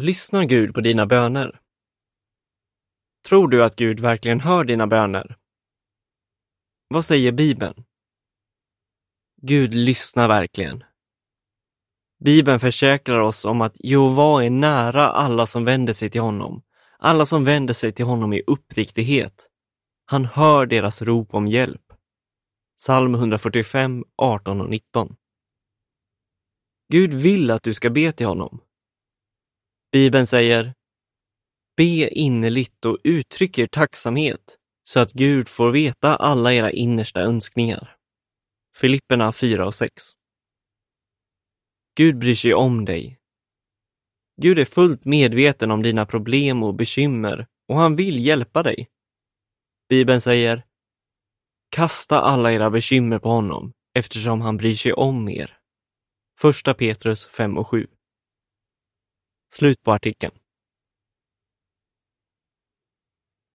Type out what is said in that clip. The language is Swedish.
Lyssnar Gud på dina böner? Tror du att Gud verkligen hör dina böner? Vad säger Bibeln? Gud lyssnar verkligen. Bibeln försäkrar oss om att Jehova är nära alla som vänder sig till honom, alla som vänder sig till honom i uppriktighet. Han hör deras rop om hjälp. Psalm 145, 18 och 19. Gud vill att du ska be till honom. Bibeln säger Be innerligt och uttryck er tacksamhet så att Gud får veta alla era innersta önskningar. Filipperna 4 och 6. Gud bryr sig om dig. Gud är fullt medveten om dina problem och bekymmer och han vill hjälpa dig. Bibeln säger Kasta alla era bekymmer på honom eftersom han bryr sig om er. Första Petrus 5 och 7. Slut på artikeln.